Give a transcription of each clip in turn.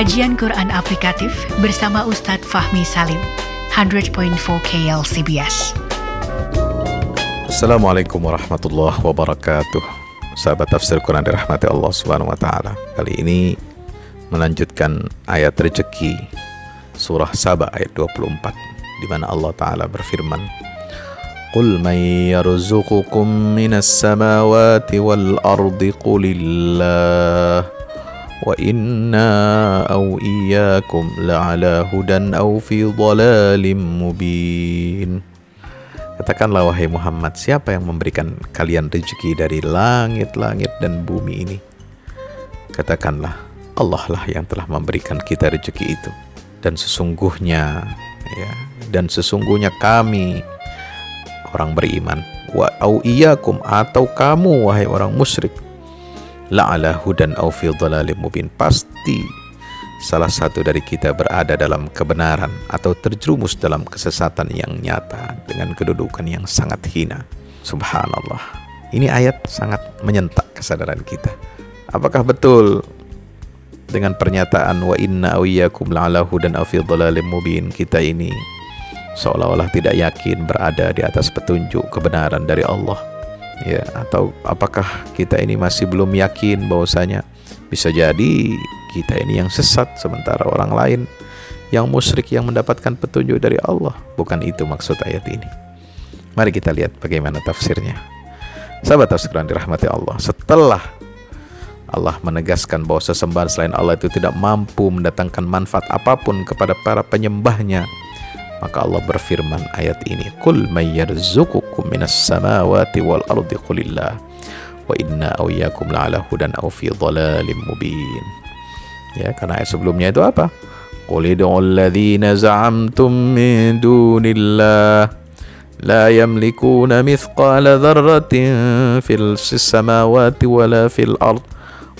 Kajian Quran Aplikatif bersama Ustadz Fahmi Salim, 100.4 KLCBS. Assalamualaikum warahmatullahi wabarakatuh. Sahabat tafsir Quran dirahmati Allah Subhanahu wa taala. Kali ini melanjutkan ayat rezeki surah Saba ayat 24 di mana Allah taala berfirman Qul man yarzuqukum minas samawati wal ardi qulillah inna aw iyyakum la'ala hudan aw fi dhalalin mubin Katakanlah wahai Muhammad, siapa yang memberikan kalian rezeki dari langit-langit dan bumi ini? Katakanlah, Allah lah yang telah memberikan kita rezeki itu. Dan sesungguhnya, ya, dan sesungguhnya kami orang beriman, wa au iyakum atau kamu wahai orang musyrik, la'ala hudan au fi dhalalim mubin. Pasti salah satu dari kita berada dalam kebenaran atau terjerumus dalam kesesatan yang nyata dengan kedudukan yang sangat hina. Subhanallah. Ini ayat sangat menyentak kesadaran kita. Apakah betul dengan pernyataan wa inna awiyakum la'alahu dan afil dhalalim mubin kita ini seolah-olah tidak yakin berada di atas petunjuk kebenaran dari Allah ya atau apakah kita ini masih belum yakin bahwasanya bisa jadi kita ini yang sesat sementara orang lain yang musyrik yang mendapatkan petunjuk dari Allah. Bukan itu maksud ayat ini. Mari kita lihat bagaimana tafsirnya. Sahabat tafsir yang dirahmati Allah. Setelah Allah menegaskan bahwa sesembahan selain Allah itu tidak mampu mendatangkan manfaat apa pun kepada para penyembahnya. Maka Allah berfirman ayat ini, "Qul may yarzuqukum minas samawati wal ardi qulillah wa inna awyakum la'ala hudan aw fi dhalalin mubin." Ya, karena ayat sebelumnya itu apa? Qul id'ul ladzina za'amtum min dunillah la yamlikuna mithqala dzarratin fil samawati wala fil ard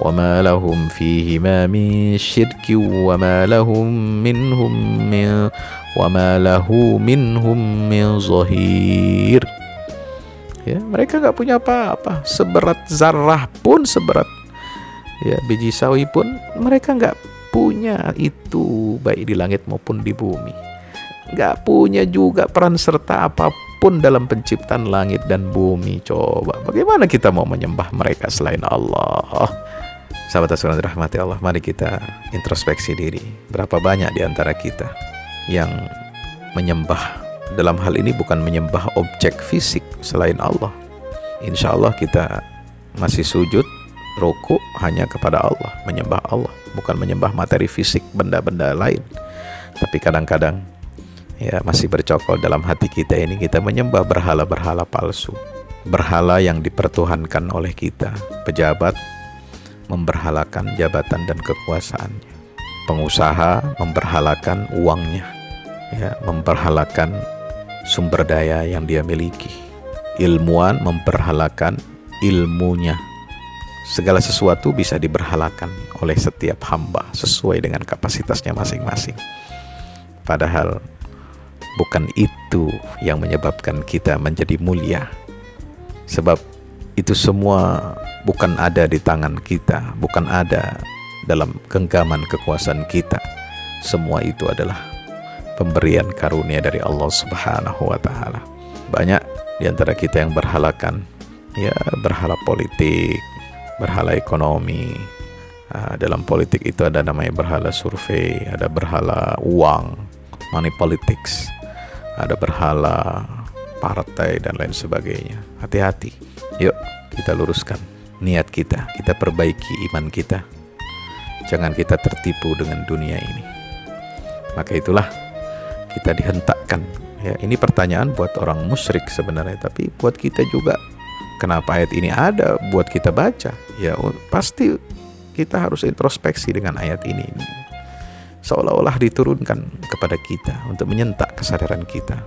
وما لهم فيهما من شرك وما لهم منهم من وما له منهم من ظهير ya mereka nggak punya apa-apa seberat zarah pun seberat ya biji sawi pun mereka nggak punya itu baik di langit maupun di bumi nggak punya juga peran serta apapun dalam penciptaan langit dan bumi coba bagaimana kita mau menyembah mereka selain Allah sahabat asuran rahmati Allah mari kita introspeksi diri berapa banyak di antara kita yang menyembah dalam hal ini bukan menyembah objek fisik selain Allah insya Allah kita masih sujud Ruku hanya kepada Allah, menyembah Allah, bukan menyembah materi fisik benda-benda lain. Tapi kadang-kadang ya masih bercokol dalam hati kita ini kita menyembah berhala-berhala palsu. Berhala yang dipertuhankan oleh kita, pejabat memberhalakan jabatan dan kekuasaannya. Pengusaha memberhalakan uangnya, ya, memberhalakan sumber daya yang dia miliki. Ilmuwan memberhalakan ilmunya, segala sesuatu bisa diberhalakan oleh setiap hamba sesuai dengan kapasitasnya masing-masing. Padahal bukan itu yang menyebabkan kita menjadi mulia. Sebab itu semua bukan ada di tangan kita, bukan ada dalam genggaman kekuasaan kita. Semua itu adalah pemberian karunia dari Allah Subhanahu wa taala. Banyak di antara kita yang berhalakan ya berhala politik, berhala ekonomi. Uh, dalam politik itu ada namanya berhala survei, ada berhala uang, money politics, ada berhala partai dan lain sebagainya. Hati-hati. Yuk kita luruskan niat kita, kita perbaiki iman kita. Jangan kita tertipu dengan dunia ini. Maka itulah kita dihentakkan. Ya, ini pertanyaan buat orang musyrik sebenarnya, tapi buat kita juga kenapa ayat ini ada buat kita baca ya pasti kita harus introspeksi dengan ayat ini seolah-olah diturunkan kepada kita untuk menyentak kesadaran kita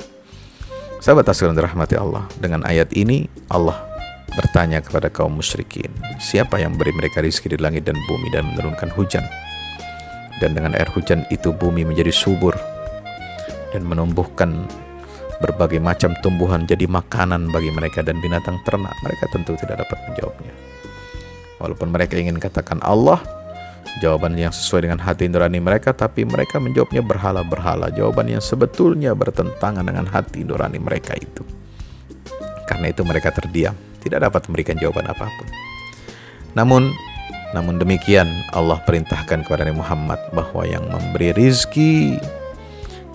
sahabat asal rahmati Allah dengan ayat ini Allah bertanya kepada kaum musyrikin siapa yang beri mereka rezeki di langit dan bumi dan menurunkan hujan? Dan dengan air hujan itu bumi menjadi subur dan menumbuhkan berbagai macam tumbuhan jadi makanan bagi mereka dan binatang ternak, mereka tentu tidak dapat menjawabnya. Walaupun mereka ingin katakan Allah, jawaban yang sesuai dengan hati nurani mereka tapi mereka menjawabnya berhala-berhala. Jawaban yang sebetulnya bertentangan dengan hati nurani mereka itu. Karena itu mereka terdiam tidak dapat memberikan jawaban apa pun namun namun demikian Allah perintahkan kepada Nabi Muhammad bahwa yang memberi rizki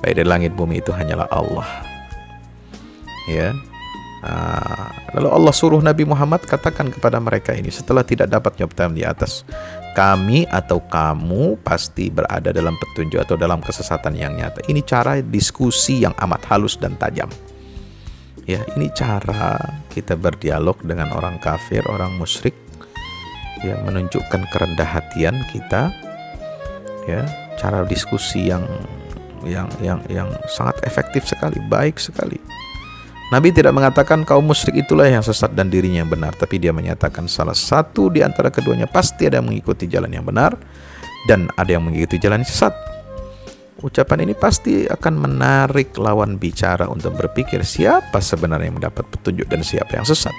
baik dari langit bumi itu hanyalah Allah. Ya. Nah, lalu Allah suruh Nabi Muhammad katakan kepada mereka ini setelah tidak dapat nyoptam di atas kami atau kamu pasti berada dalam petunjuk atau dalam kesesatan yang nyata. Ini cara diskusi yang amat halus dan tajam. Ya, ini cara kita berdialog dengan orang kafir, orang musyrik ya menunjukkan kerendah hatian kita ya cara diskusi yang yang yang yang sangat efektif sekali baik sekali. Nabi tidak mengatakan kaum musyrik itulah yang sesat dan dirinya yang benar tapi dia menyatakan salah satu di antara keduanya pasti ada yang mengikuti jalan yang benar dan ada yang mengikuti jalan yang sesat ucapan ini pasti akan menarik lawan bicara untuk berpikir siapa sebenarnya yang mendapat petunjuk dan siapa yang sesat.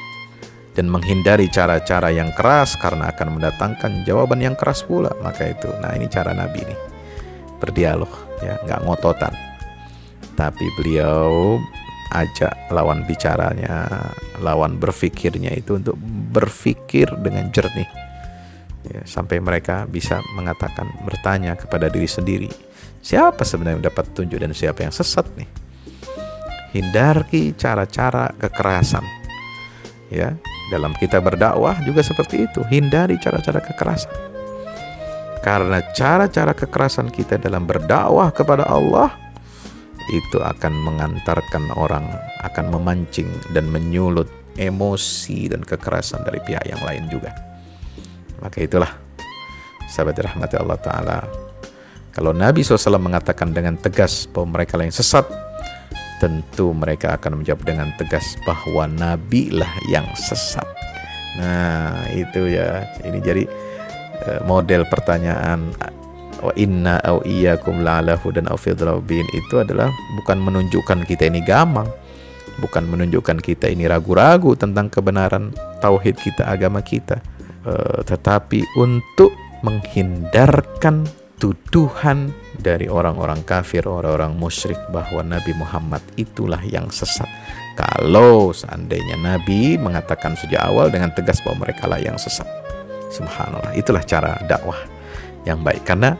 Dan menghindari cara-cara yang keras karena akan mendatangkan jawaban yang keras pula. Maka itu nah ini cara Nabi ini. Berdialog ya nggak ngototan. Tapi beliau ajak lawan bicaranya lawan berfikirnya itu untuk berfikir dengan jernih. Ya, sampai mereka bisa mengatakan bertanya kepada diri sendiri siapa sebenarnya yang dapat tunjuk dan siapa yang sesat nih hindari cara-cara kekerasan ya dalam kita berdakwah juga seperti itu, hindari cara-cara kekerasan. Karena cara-cara kekerasan kita dalam berdakwah kepada Allah itu akan mengantarkan orang, akan memancing dan menyulut emosi dan kekerasan dari pihak yang lain juga. Maka itulah sahabat rahmati Allah Ta'ala. Kalau Nabi SAW mengatakan dengan tegas bahwa mereka yang sesat, tentu mereka akan menjawab dengan tegas bahwa nabi lah yang sesat. Nah, itu ya. Ini jadi eh, model pertanyaan wa inna au iyyakum la'ala hudan aw bin itu adalah bukan menunjukkan kita ini gamang, bukan menunjukkan kita ini ragu-ragu tentang kebenaran tauhid kita, agama kita, uh, tetapi untuk menghindarkan tuduhan dari orang-orang kafir, orang-orang musyrik bahwa Nabi Muhammad itulah yang sesat. Kalau seandainya Nabi mengatakan sejak awal dengan tegas bahwa mereka lah yang sesat. Subhanallah, itulah cara dakwah yang baik karena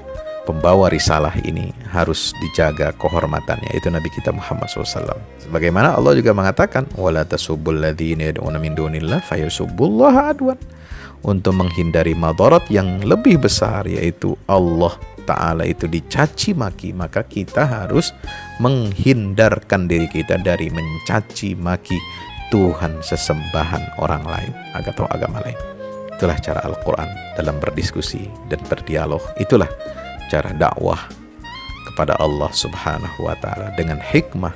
pembawa risalah ini harus dijaga kehormatannya itu Nabi kita Muhammad SAW. Sebagaimana Allah juga mengatakan wala tasubbul ladzina yad'una min dunillah adwan untuk menghindari madarat yang lebih besar yaitu Allah Ta'ala itu dicaci maki maka kita harus menghindarkan diri kita dari mencaci maki Tuhan sesembahan orang lain atau agama lain. Itulah cara Al-Quran dalam berdiskusi dan berdialog. Itulah cara dakwah kepada Allah subhanahu wa ta'ala dengan hikmah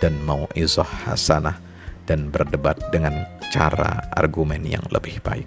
dan mau'izah hasanah dan berdebat dengan cara argumen yang lebih baik